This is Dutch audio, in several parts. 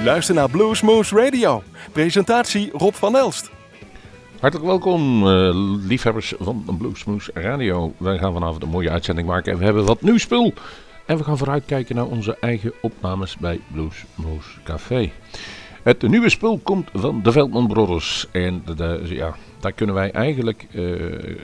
U luistert naar Bluesmoose Radio. Presentatie Rob van Elst. Hartelijk welkom, uh, liefhebbers van Bluesmoose Radio. Wij gaan vanavond een mooie uitzending maken en we hebben wat nieuw spul. En we gaan vooruitkijken naar onze eigen opnames bij Bluesmoose Café. Het nieuwe spul komt van de Veldman Brothers. En de, ja, daar kunnen wij eigenlijk uh,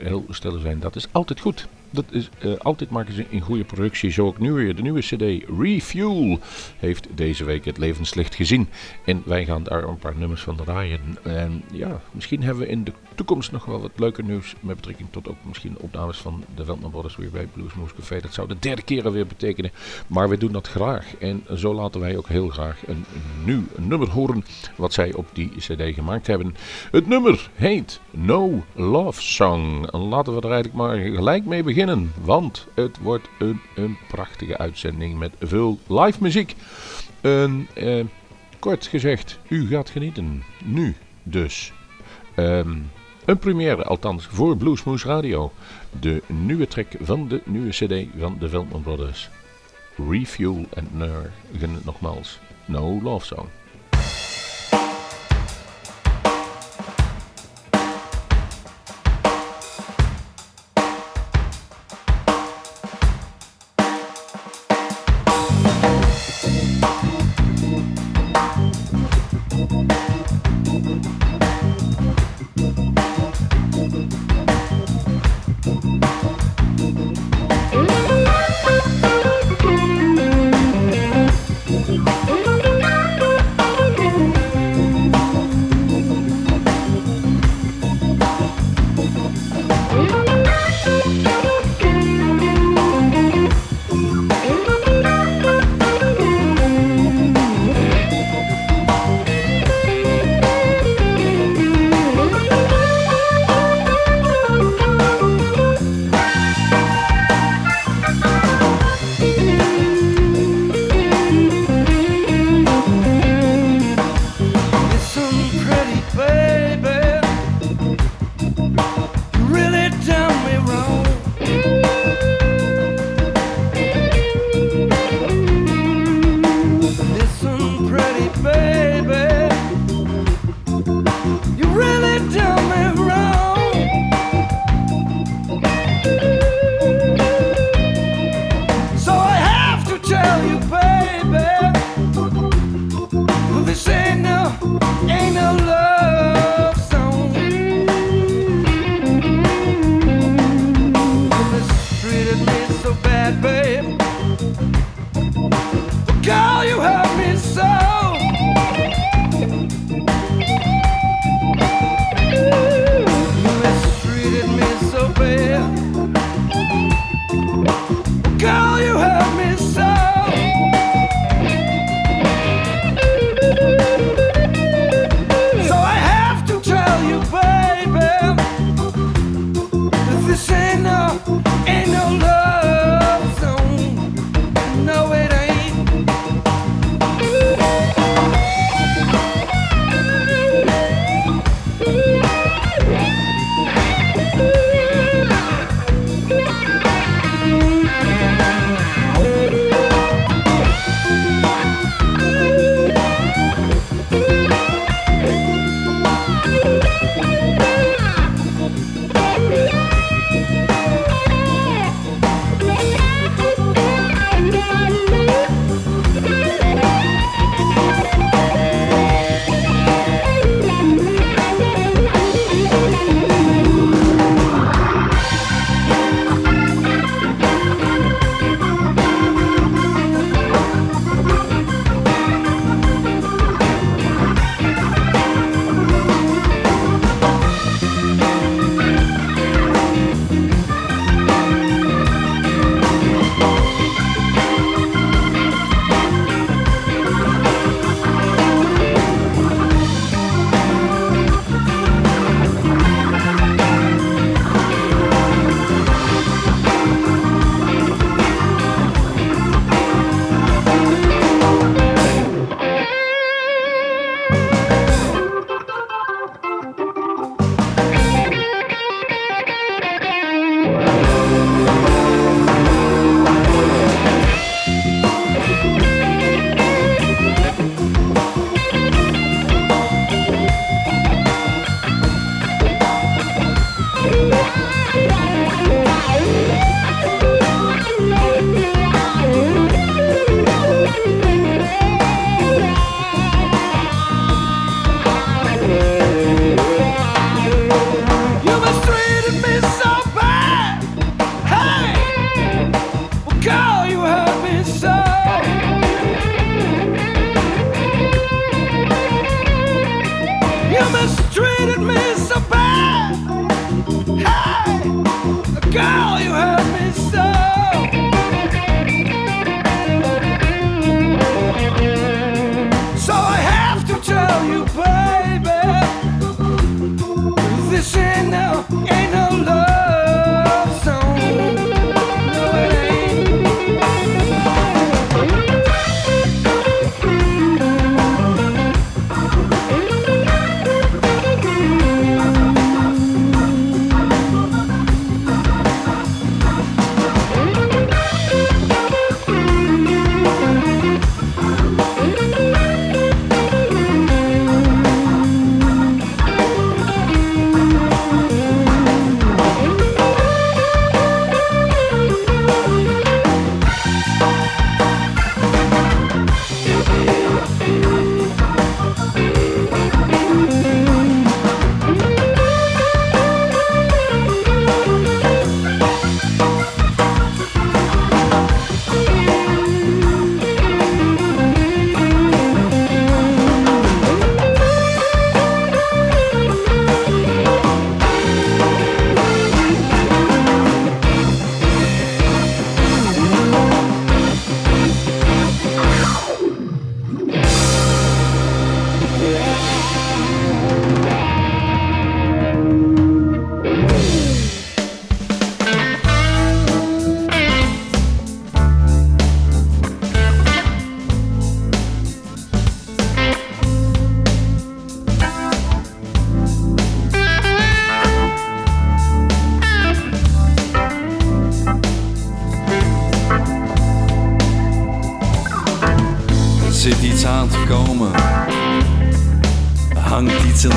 heel stil zijn. Dat is altijd goed. Dat is, uh, altijd maken ze een goede productie. Zo ook nu weer. De nieuwe CD Refuel heeft deze week het levenslicht gezien. En wij gaan daar een paar nummers van draaien. En ja, misschien hebben we in de toekomst nog wel wat leuker nieuws. Met betrekking tot ook misschien opnames van de Veldman Brothers weer bij Bluesmoose Café. Dat zou de derde keer alweer betekenen. Maar we doen dat graag. En zo laten wij ook heel graag een, nieuw nummer horen. Wat zij op die CD gemaakt hebben. Het nummer heet No Love Song. En laten we er eigenlijk maar gelijk mee beginnen want het wordt een, een prachtige uitzending met veel live muziek. Een, eh, kort gezegd, u gaat genieten. Nu dus. Um, een première, althans voor Bluesmoose Radio. De nieuwe track van de nieuwe cd van de Veldman Brothers. Refuel en Ner, nogmaals, No Love Song. ain't no love song.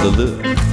tatlı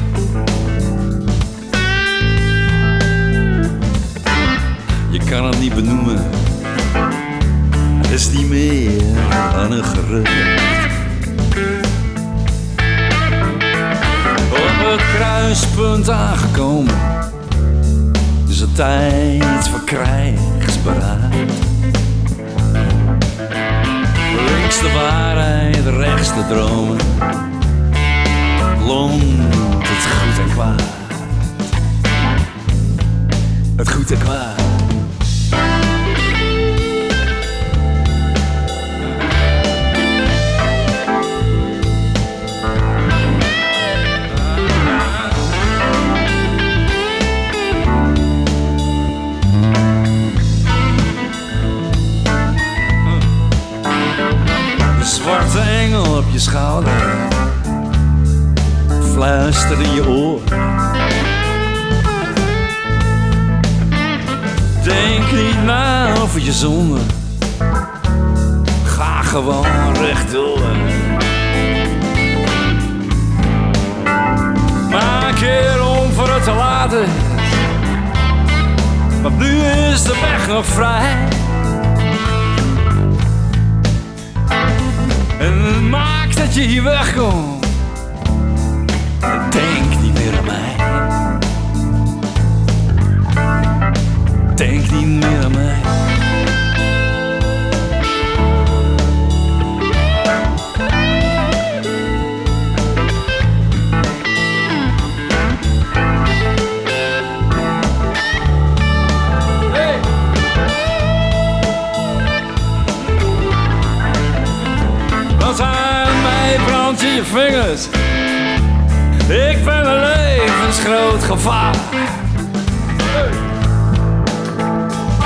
gevaar.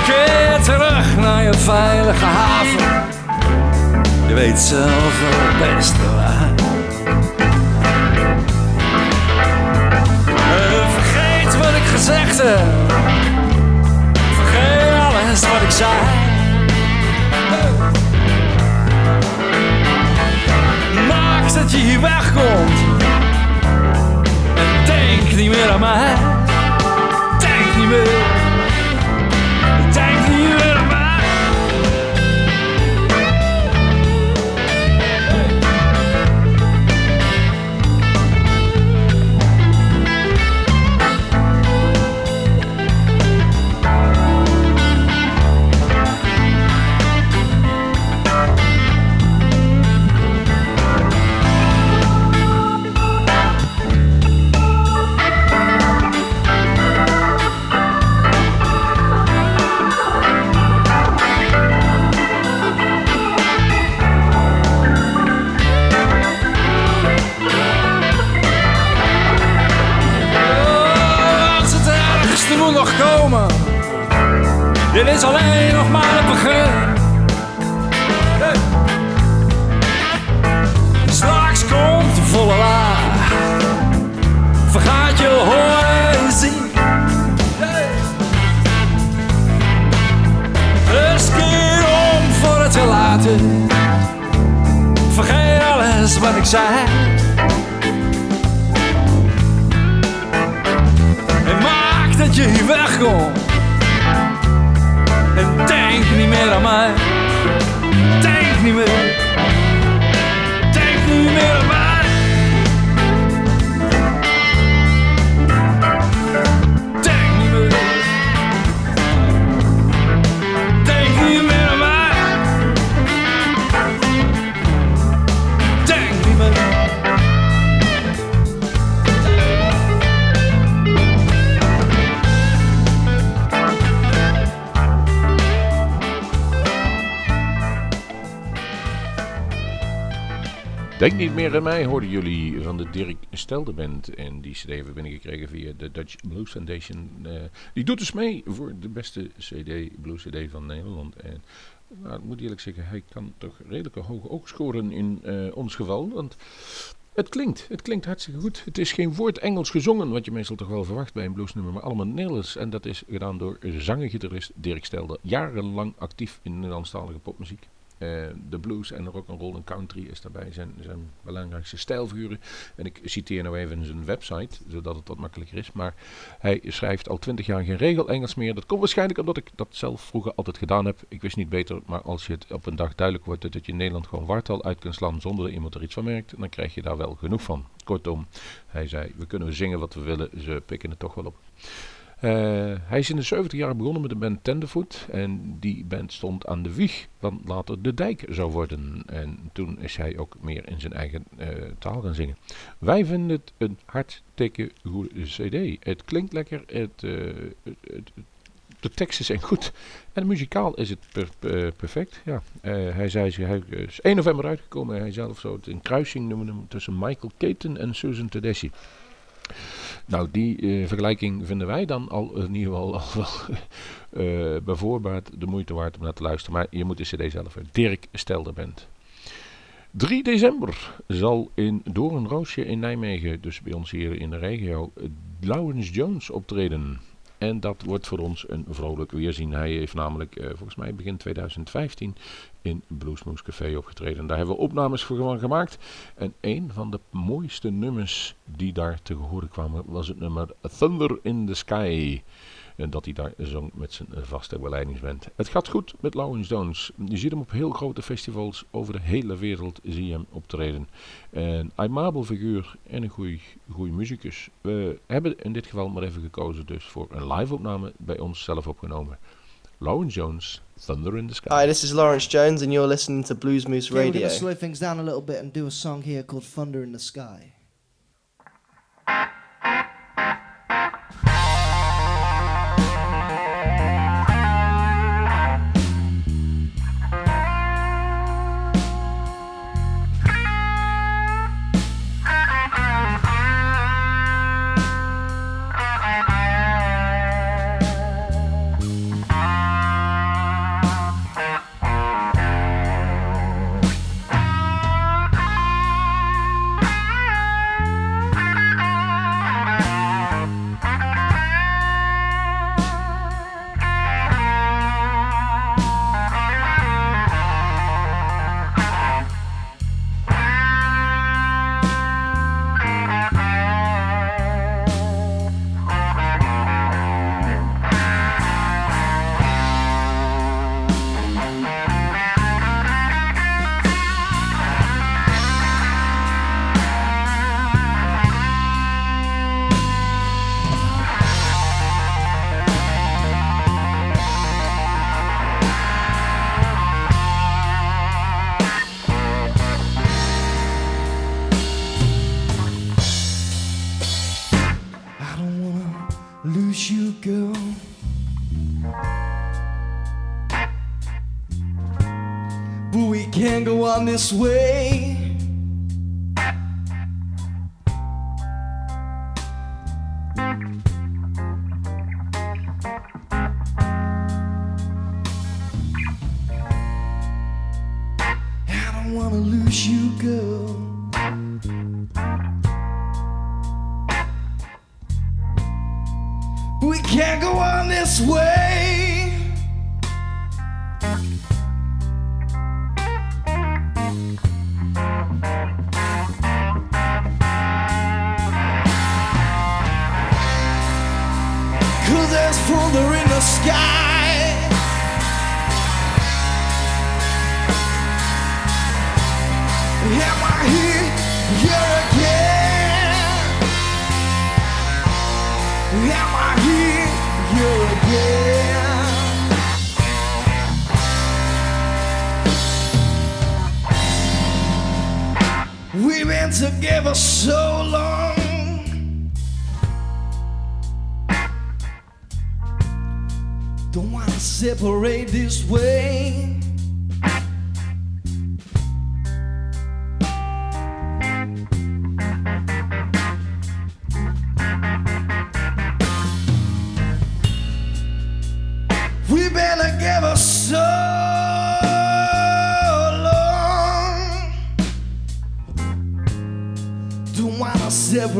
Keer terug naar je veilige haven. Je weet zelf het beste waar. En vergeet wat ik gezegd heb. Vergeet alles wat ik zei. Maak dat je hier wegkomt. En denk niet meer alleen nog maar het begin. Straks komt de volle laag. Vergaat je horen en zien. Dus om voor het te laten. Vergeet alles wat ik zei. Niet meer aan mij. Denk niet meer. Denk niet meer aan mij, hoorden jullie van de Dirk Stelde Band. En die cd hebben we binnengekregen via de Dutch Blues Foundation. Eh, die doet dus mee voor de beste cd, blues cd van Nederland. En nou, ik moet eerlijk zeggen, hij kan toch redelijk hoog ook scoren in eh, ons geval. Want het klinkt, het klinkt hartstikke goed. Het is geen woord Engels gezongen, wat je meestal toch wel verwacht bij een bluesnummer, maar allemaal Nederlands. En dat is gedaan door zanger-gitarist Dirk Stelde. Jarenlang actief in Nederlandstalige popmuziek. Eh, de blues en rock and roll en country is daarbij zijn, zijn belangrijkste stijlfiguren. En ik citeer nou even zijn website, zodat het wat makkelijker is. Maar hij schrijft al twintig jaar geen regel Engels meer. Dat komt waarschijnlijk omdat ik dat zelf vroeger altijd gedaan heb. Ik wist niet beter, maar als je het op een dag duidelijk wordt dat je in Nederland gewoon wartaal uit kunt slaan zonder dat iemand er iets van merkt, dan krijg je daar wel genoeg van. Kortom, hij zei, we kunnen zingen wat we willen, ze pikken het toch wel op. Uh, hij is in de 70 jaar begonnen met de band Tenderfoot. En die band stond aan de wieg van later De Dijk zou worden. En toen is hij ook meer in zijn eigen uh, taal gaan zingen. Wij vinden het een hartstikke goede cd. Het klinkt lekker, het, het, de teksten zijn goed. En muzikaal is het per, per, perfect. Ja. hij zei, hij is 1 november uitgekomen. Hij zelf zo het een kruising noemen tussen Michael Caton en Susan Tedeschi. Nou, die uh, vergelijking vinden wij dan al in ieder geval al wel uh, de moeite waard om naar te luisteren. Maar je moet de cd zelf Dirk Stelderband. 3 december zal in Doornroosje in Nijmegen, dus bij ons hier in de regio, Lawrence Jones optreden. En dat wordt voor ons een vrolijk weerzien. Hij heeft namelijk volgens mij begin 2015 in Bluesmoose Café opgetreden. Daar hebben we opnames voor gemaakt. En een van de mooiste nummers die daar te horen kwamen was het nummer Thunder in the Sky. En dat hij daar zong met zijn vaste begeleidingsband. Het gaat goed met Lawrence Jones. Je ziet hem op heel grote festivals over de hele wereld zie je hem optreden. Een aimabel figuur en een goede muzikus. We hebben in dit geval maar even gekozen dus voor een live opname bij ons zelf opgenomen. Lawrence Jones, Thunder in the Sky. Hi, this is Lawrence Jones and you're listening to Blues Moose Okay, we're Radio. going to slow things down a little bit and do a song here called Thunder in the Sky. This way. Been together so long. Don't wanna separate this way.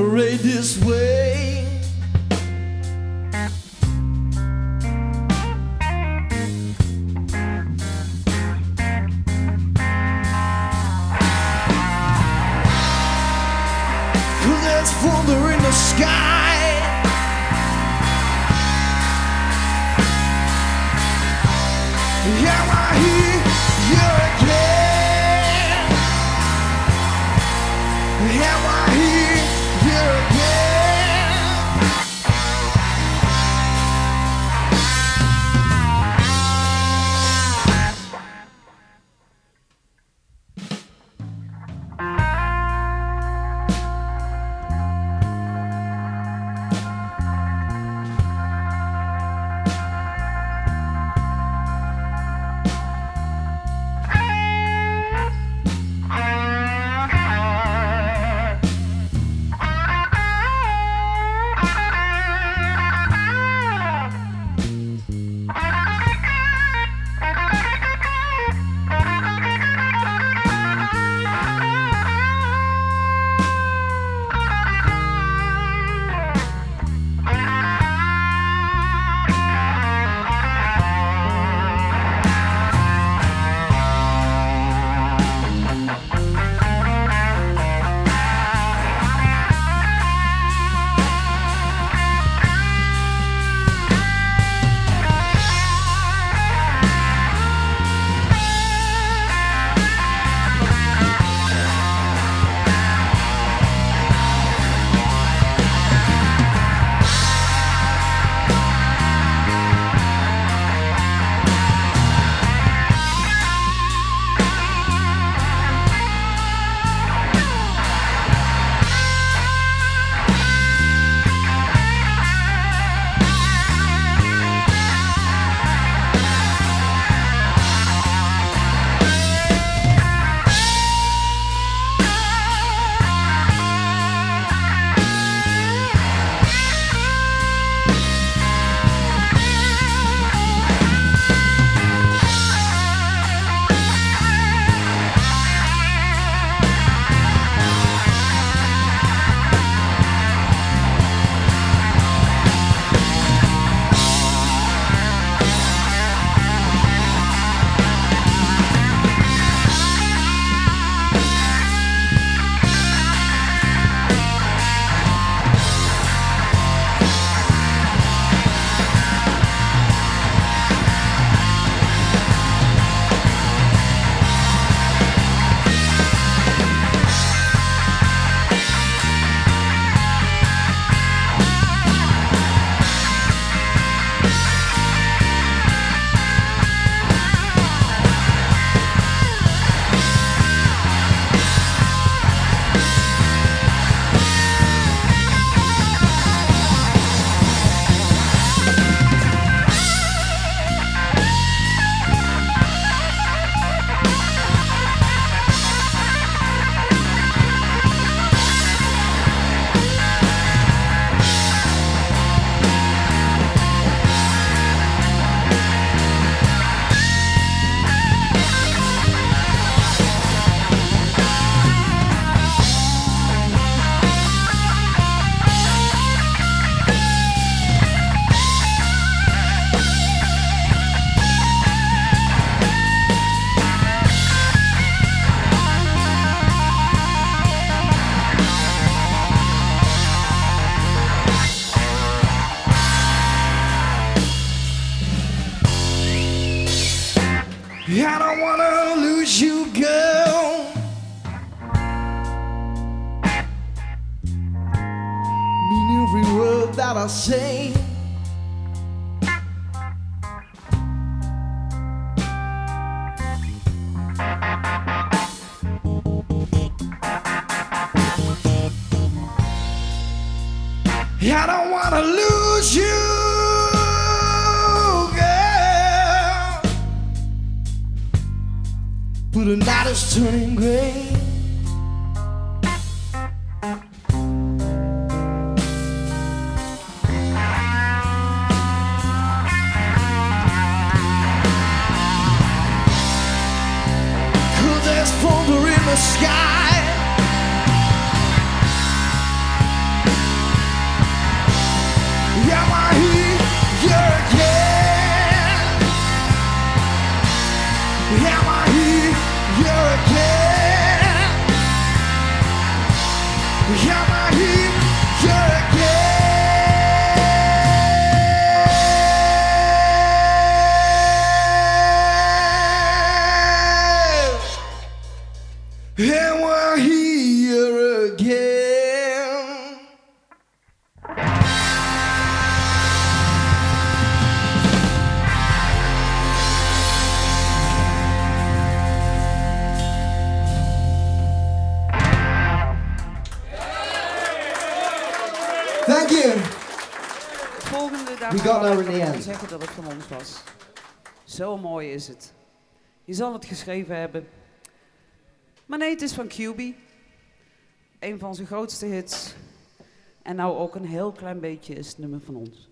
Separate this way. shadows turning gray. Zo mooi is het. Je zal het geschreven hebben. Maar nee, het is van QB. Een van zijn grootste hits. En nou ook een heel klein beetje is het nummer van ons.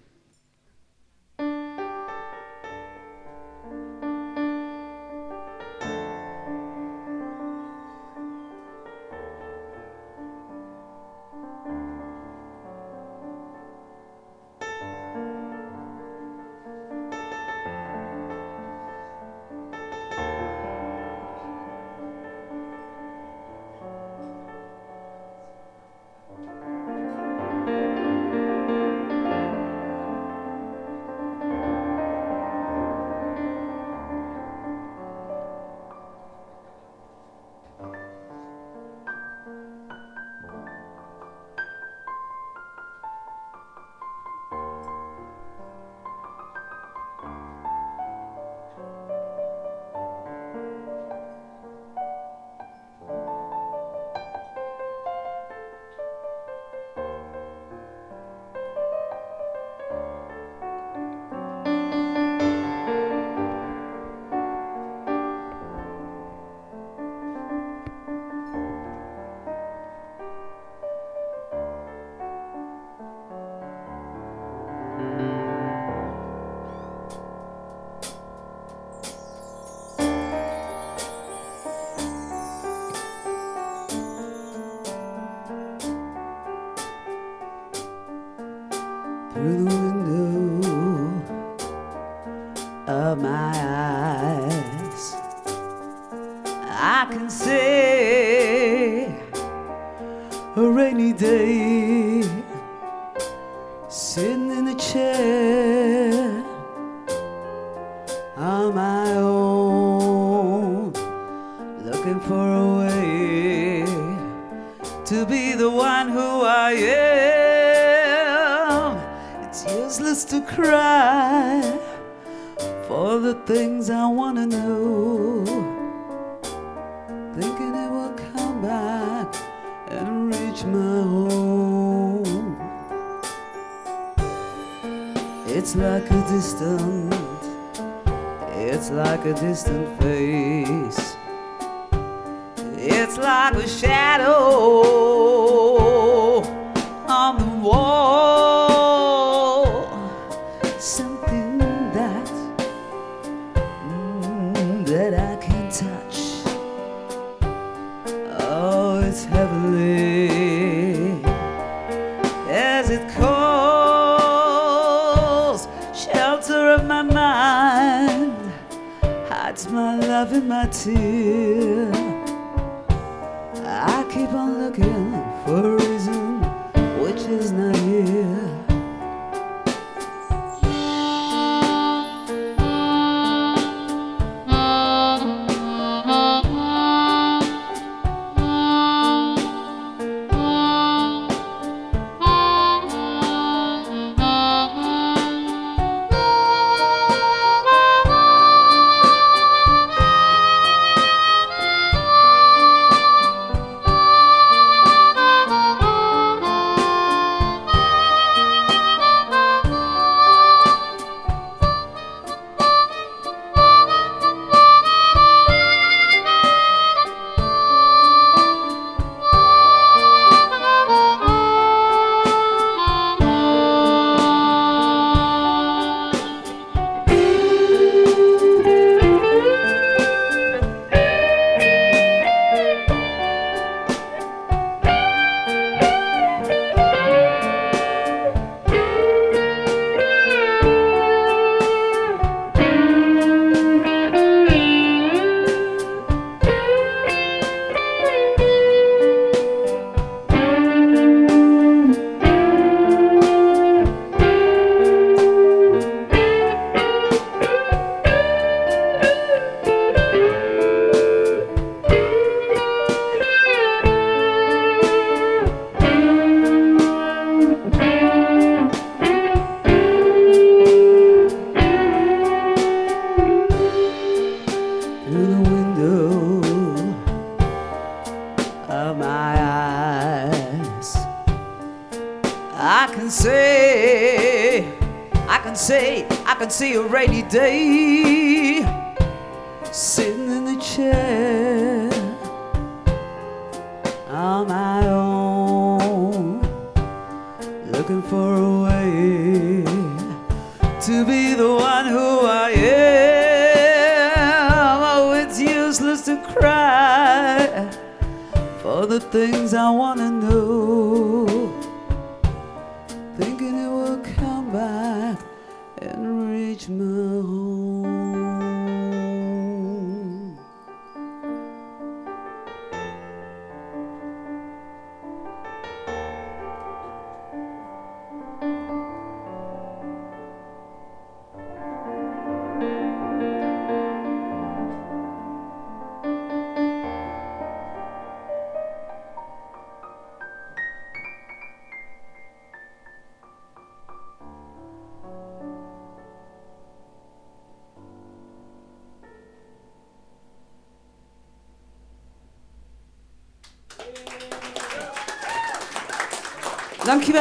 it's like a distant face, it's like a shadow. see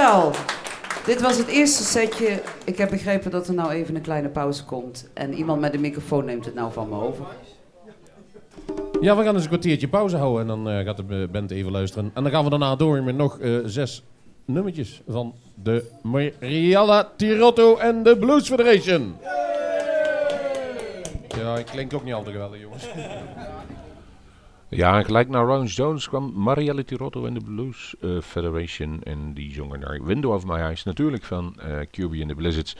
Dankjewel. Dit was het eerste setje. Ik heb begrepen dat er nou even een kleine pauze komt. En iemand met een microfoon neemt het nou van me over. Ja, we gaan eens een kwartiertje pauze houden en dan eh, gaat de band even luisteren. En dan gaan we daarna door met nog eh, zes nummertjes van de Mariella Tirotto en de Blues Federation. Ja, ik klink ook niet al te geweldig, jongens. Ja, gelijk naar Ron Jones kwam Marielle Tirotto en de Blues eh, Federation. En die zongen naar Window of My Eyes, natuurlijk van uh, QB and the Blizzards.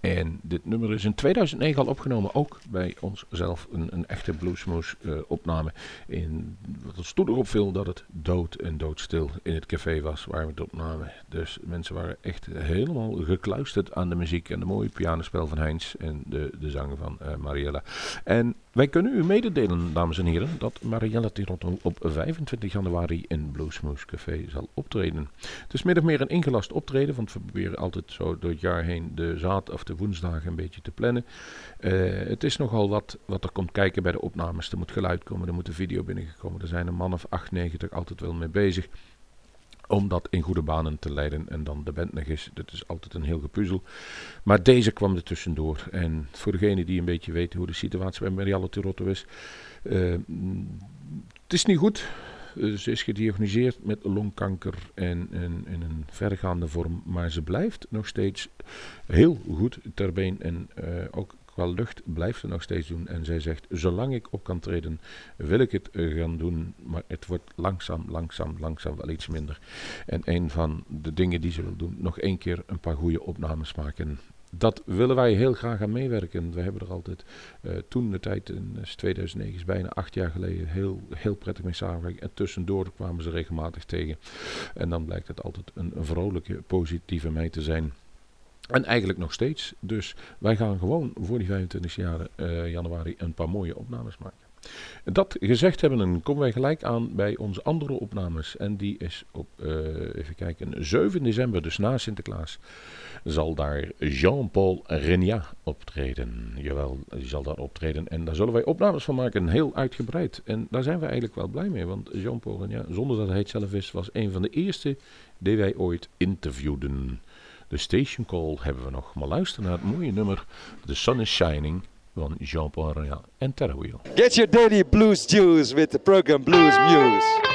En dit nummer is in 2009 al opgenomen, ook bij onszelf een, een echte bluesmoes uh, opname. In, wat ons toen erop viel dat het dood en doodstil in het café was waar we het opnamen. Dus mensen waren echt helemaal gekluisterd aan de muziek en de mooie pianospel van Heinz en de, de zang van Mariella. En wij kunnen u mededelen, dames en heren, dat Mariella Tirotto op 25 januari in Bluesmoose Café zal optreden. Het is min of meer een ingelast optreden, want we proberen altijd zo door het jaar heen de zaad of de woensdagen een beetje te plannen. Uh, het is nogal wat, wat er komt kijken bij de opnames. Er moet geluid komen, er moet een video binnengekomen. Er zijn een man of 8, 90 altijd wel mee bezig om dat in goede banen te leiden en dan de band nog eens. Dat is altijd een heel gepuzzel. Maar deze kwam er tussendoor. En voor degene die een beetje weten hoe de situatie bij Marielle Tirotto is. Uh, het is niet goed. Uh, ze is gediagnoseerd met longkanker en, in een vergaande vorm. Maar ze blijft nog steeds heel goed ter been. En uh, ook qua lucht blijft ze nog steeds doen. En zij zegt, zolang ik op kan treden, wil ik het gaan doen. Maar het wordt langzaam, langzaam, langzaam wel iets minder. En een van de dingen die ze wil doen, nog één keer een paar goede opnames maken. Dat willen wij heel graag aan meewerken. We hebben er altijd uh, toen de tijd, in 2009 is bijna acht jaar geleden, heel, heel prettig mee samengewerkt. En tussendoor kwamen ze regelmatig tegen. En dan blijkt het altijd een, een vrolijke, positieve meid te zijn. En eigenlijk nog steeds. Dus wij gaan gewoon voor die 25 jaar uh, januari een paar mooie opnames maken. Dat gezegd hebben, komen wij gelijk aan bij onze andere opnames. En die is op, uh, even kijken, 7 december, dus na Sinterklaas, zal daar Jean-Paul Renia optreden. Jawel, die zal daar optreden. En daar zullen wij opnames van maken, heel uitgebreid. En daar zijn we eigenlijk wel blij mee, want Jean-Paul Renia, zonder dat hij het zelf is, was een van de eerste die wij ooit interviewden. De Station Call hebben we nog. Maar luister naar het mooie nummer The Sun is Shining van Jean-Paul Royal en Terra Wheel. Get your daily blues juice with the program Blues Muse.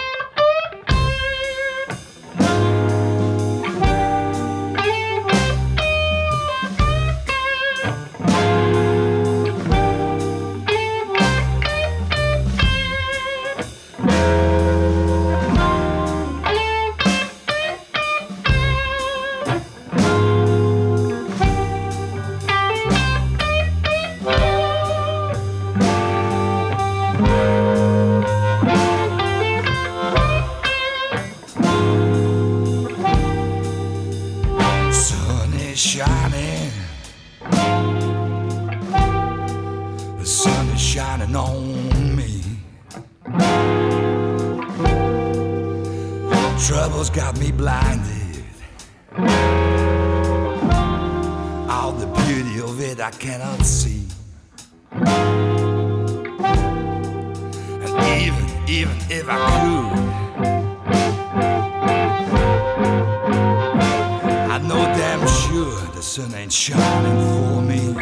Ain't shining for me.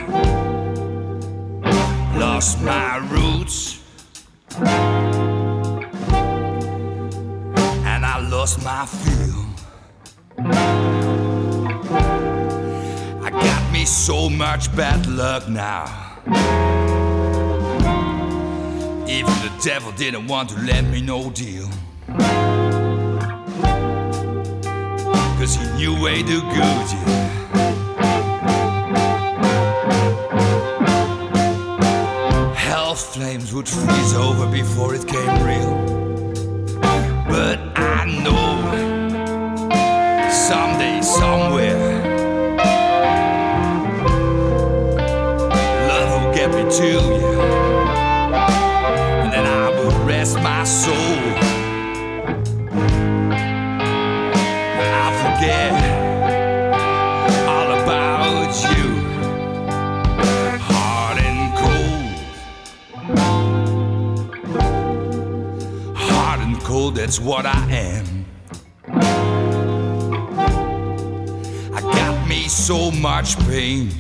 lost my roots. And I lost my feel. I got me so much bad luck now. Even the devil didn't want to let me no deal. Cause he knew way too good, yeah. Hell flames would freeze over before it came real. But I know someday, somewhere, love will get me to you. And then I will rest my soul. That's what I am. I got me so much pain.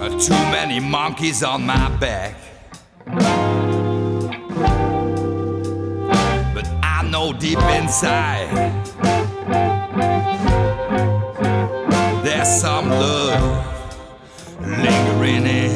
Uh, Too many monkeys on my back. But I know deep inside there's some love lingering in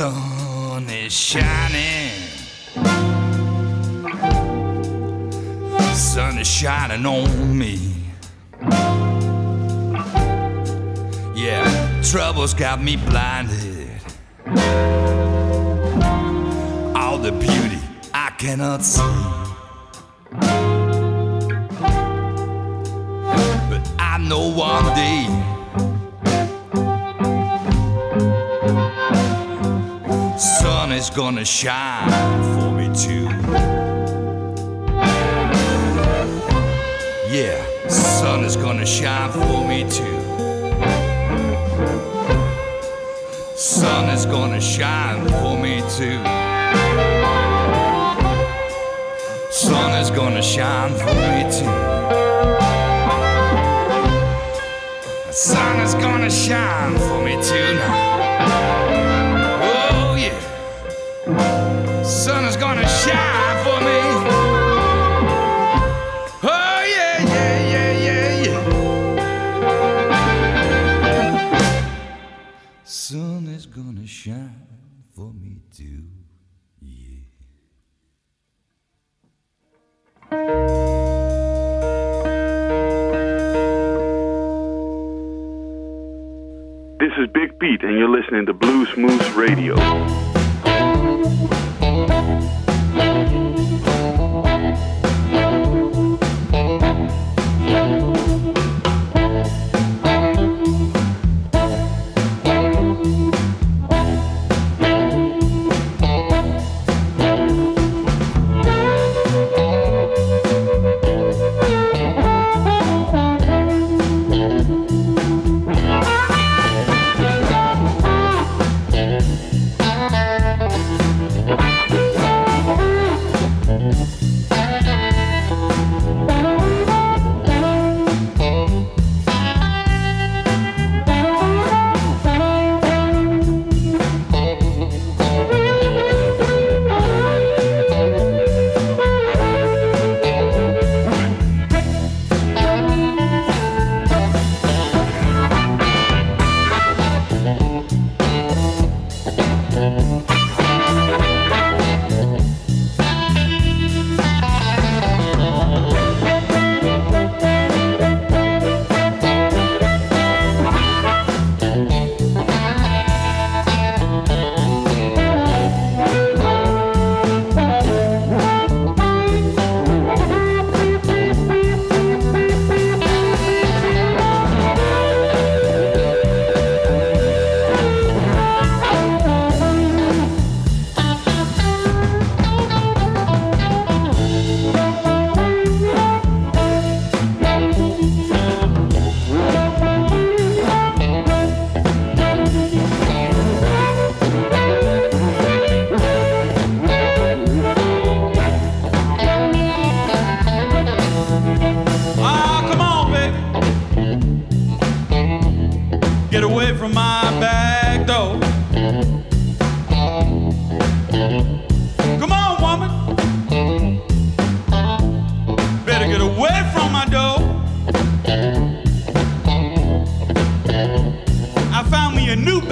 Sun is shining. Sun is shining on me. Yeah, troubles got me blinded. All the beauty I cannot see. But I know one day is gonna shine for me too. Yeah, sun is gonna shine for me too. Sun is gonna shine for me too. Sun is gonna shine for me too. Sun is gonna shine for me too now. sun is gonna shine for me. Oh, yeah, yeah, yeah, yeah, yeah. Sun is gonna shine for me too. Yeah. This is Big Pete, and you're listening to Blues Moose Radio.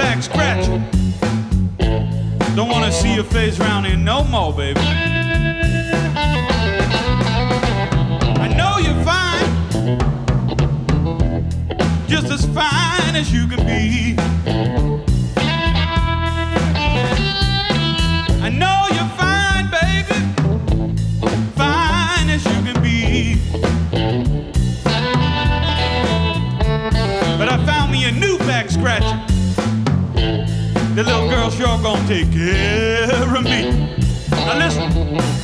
back, scratch. Don't wanna see your face round here no more, baby. I know you're fine, just as fine as you can be. take care of me. Now listen.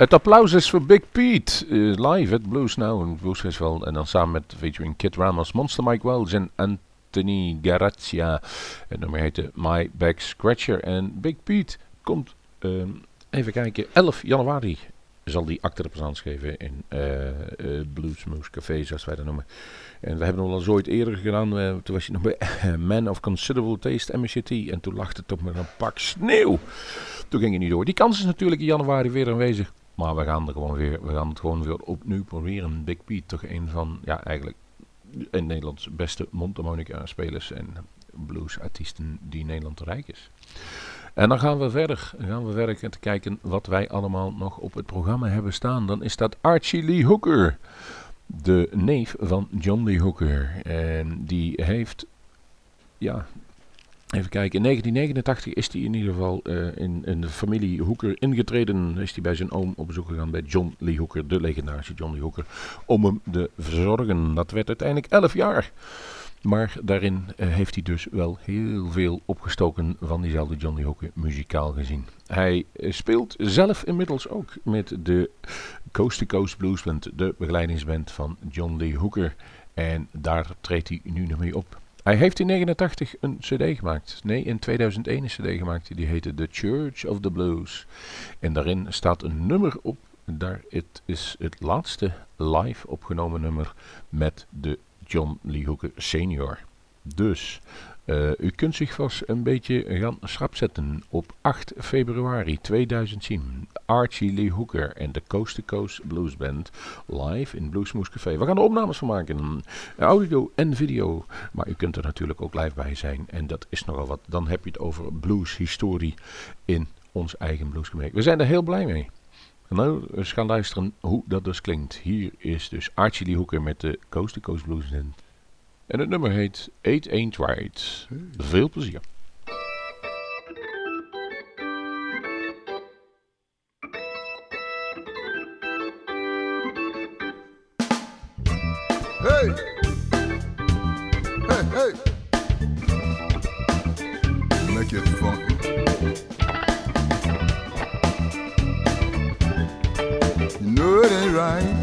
Het applaus is voor Big Pete. eh, live at Blues Now, een Blues Festival. En dan samen met featuring Kid Ramos, Monster Mike Wells en Anthony Garazia. Het nummer heette My Back Scratcher. En Big Pete komt, ehm, even kijken, 11 januari zal die acte présence geven in eh eh, Bluesmoose Café, zoals wij dat noemen. En we hebben wel eens ooit eerder gedaan. eh, toen was je nog bij Man of Considerable Taste, MCT. En toen lag het toch met een pak sneeuw. Toen ging het niet door. Die kans is natuurlijk in januari weer aanwezig. Maar we gaan, er gewoon weer, we gaan het gewoon weer opnieuw proberen. Big Pete, toch een van, ja, eigenlijk in Nederlands beste mondharmonica spelers en bluesartiesten die Nederland te rijk is. En dan gaan we verder. Dan gaan we verder te kijken wat wij allemaal nog op het programma hebben staan. Dan is dat Archie Lee Hooker. De neef van John Lee Hooker. En die heeft, ja, even kijken. In 1989 is hij in ieder geval eh, in, de familie Hooker ingetreden. Is hij bij zijn oom op bezoek gegaan bij John Lee Hooker, de legendarische John Lee Hooker. Om hem te verzorgen. Dat werd uiteindelijk 11 jaar. Maar daarin eh, heeft hij dus wel heel veel opgestoken van diezelfde John Lee Hooker muzikaal gezien. Hij eh, speelt zelf inmiddels ook met de Coast to Coast Blues Band, de begeleidingsband van John Lee Hooker. En daar treedt hij nu nog mee op. Hij heeft in 89 een cd gemaakt. Nee, in 2001 een cd gemaakt. Die heette The Church of the Blues. En daarin staat een nummer op. Daar, het is het laatste live opgenomen nummer met de John Lee Hooker senior. Dus, eh, u kunt zich vast een beetje gaan schrap zetten op 8 februari 2010. Archie Lee Hooker en de Coast to Coast Blues Band live in Bluesmoose Café. We gaan er opnames van maken, audio en video. Maar u kunt er natuurlijk ook live bij zijn en dat is nogal wat. Dan heb je het over blueshistorie in ons eigen bluesgemeente. We zijn er heel blij mee. Nou, eens gaan luisteren hoe dat dus klinkt. Hier is dus Archie Lee Hooker met de Coast to Coast Blues Band. En het nummer heet Eight Ain't Right. Veel plezier. Hey! Right.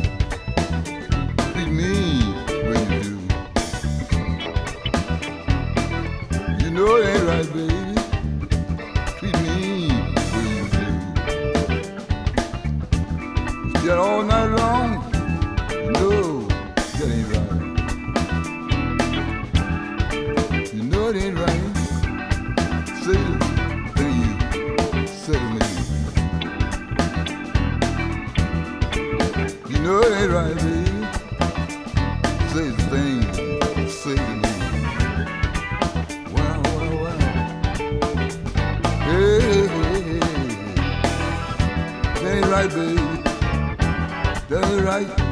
Right.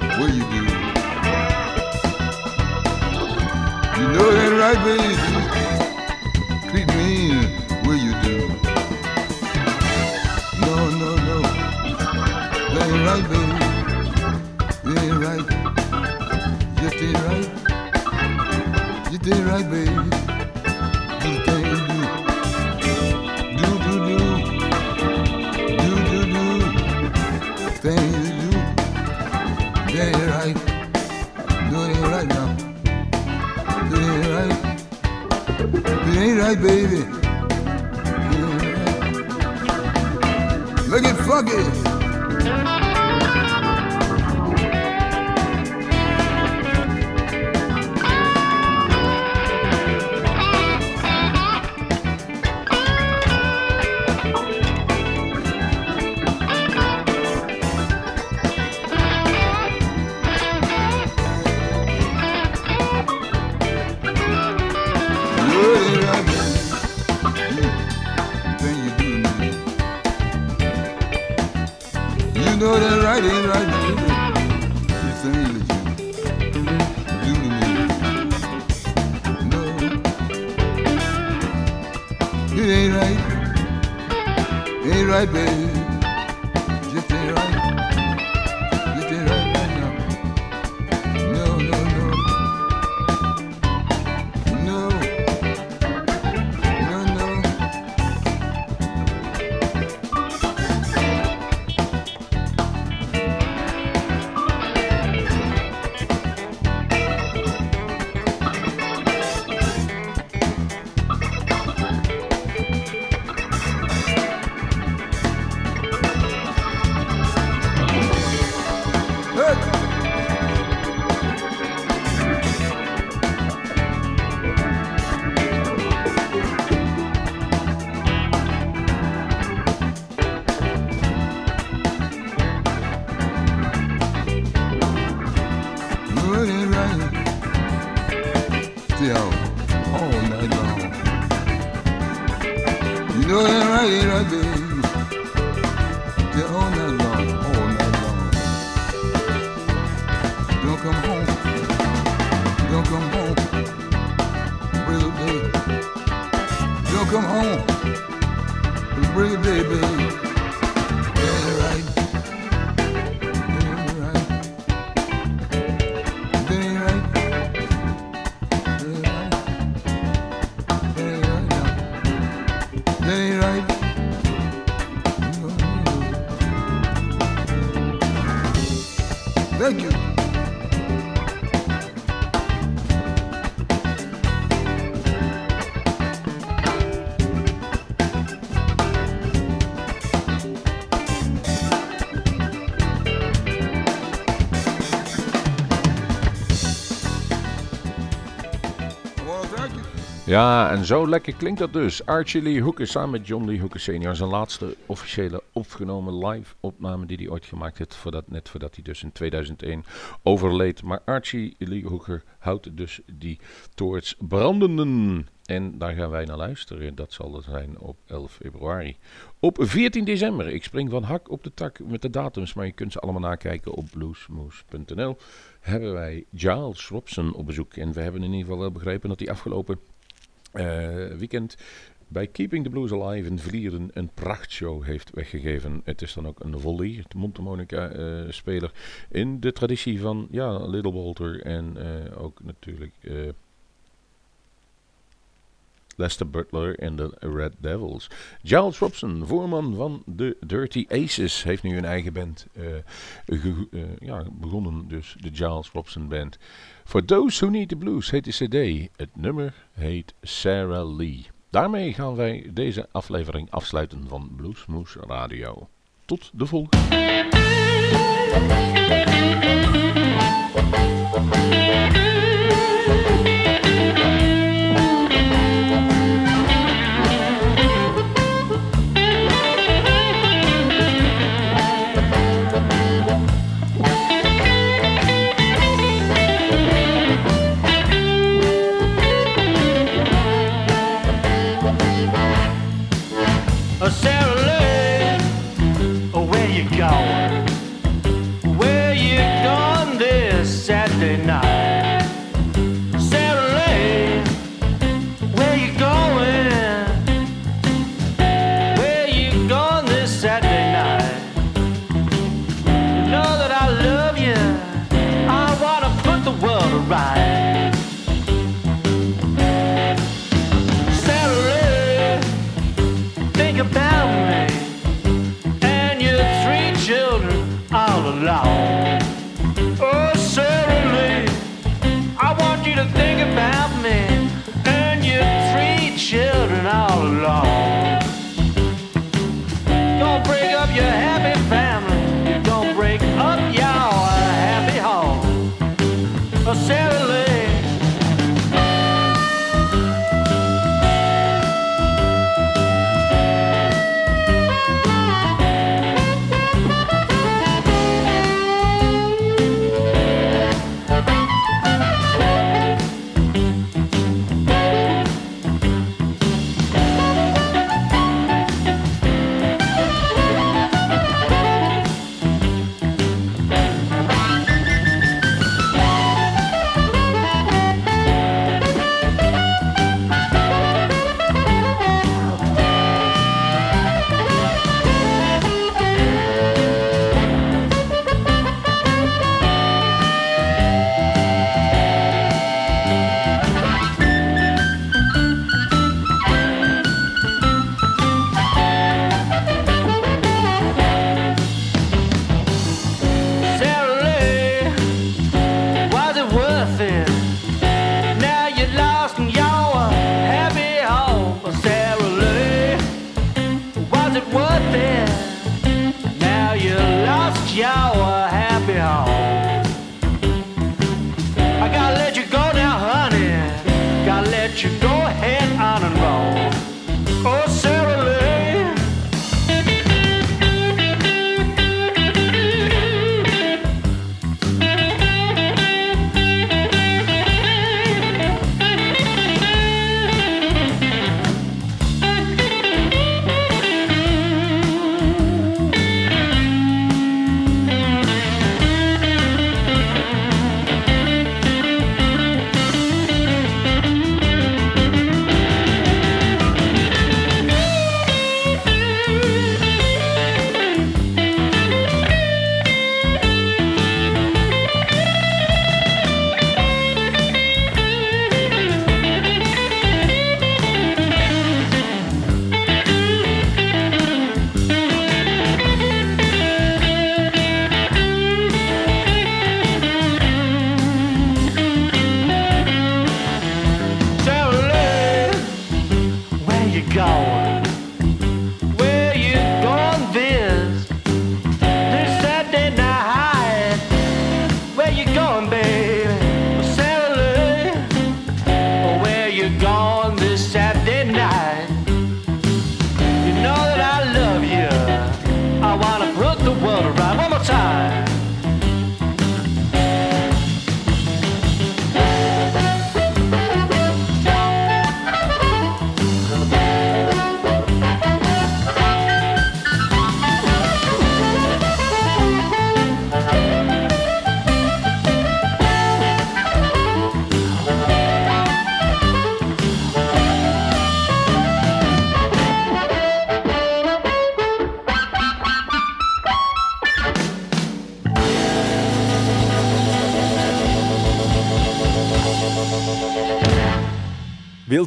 What you do? You know it ain't right, baby. Treat me what you do. No, no, no. That ain't right, baby. It ain't right. Just ain't right. Just ain't right, baby. It ain't right, baby. It ain't right. Look at funky. Ja, en zo lekker klinkt dat dus. Archie Lee Hooker samen met John Lee Hooker senior. Zijn laatste officiële opgenomen live opname die hij ooit gemaakt heeft. Voordat, net voordat hij dus in 2001 overleed. Maar Archie Lee Hooker houdt dus die toorts brandenden. En daar gaan wij naar luisteren. Dat zal er zijn op 11 februari. Op 14 december. Ik spring van hak op de tak met de datums. Maar je kunt ze allemaal nakijken op bluesmoose.nl. Hebben wij Giles Robson op bezoek. En we hebben in ieder geval wel begrepen dat hij afgelopen weekend bij Keeping the Blues Alive in Vlieren een prachtshow heeft weggegeven. Het is dan ook een volley, de mondharmonica-speler, in de traditie van ja, Little Walter en eh, ook natuurlijk eh, Lester Butler en de Red Devils. Giles Robson, voorman van de Dirty Aces, heeft nu een eigen band eh, eh, ja, begonnen, dus de Giles Robson Band. For Those Who Need the Blues heet de cd. Het nummer heet Sarah Lee. Daarmee gaan wij deze aflevering afsluiten van Bluesmoose Radio. Tot de volgende.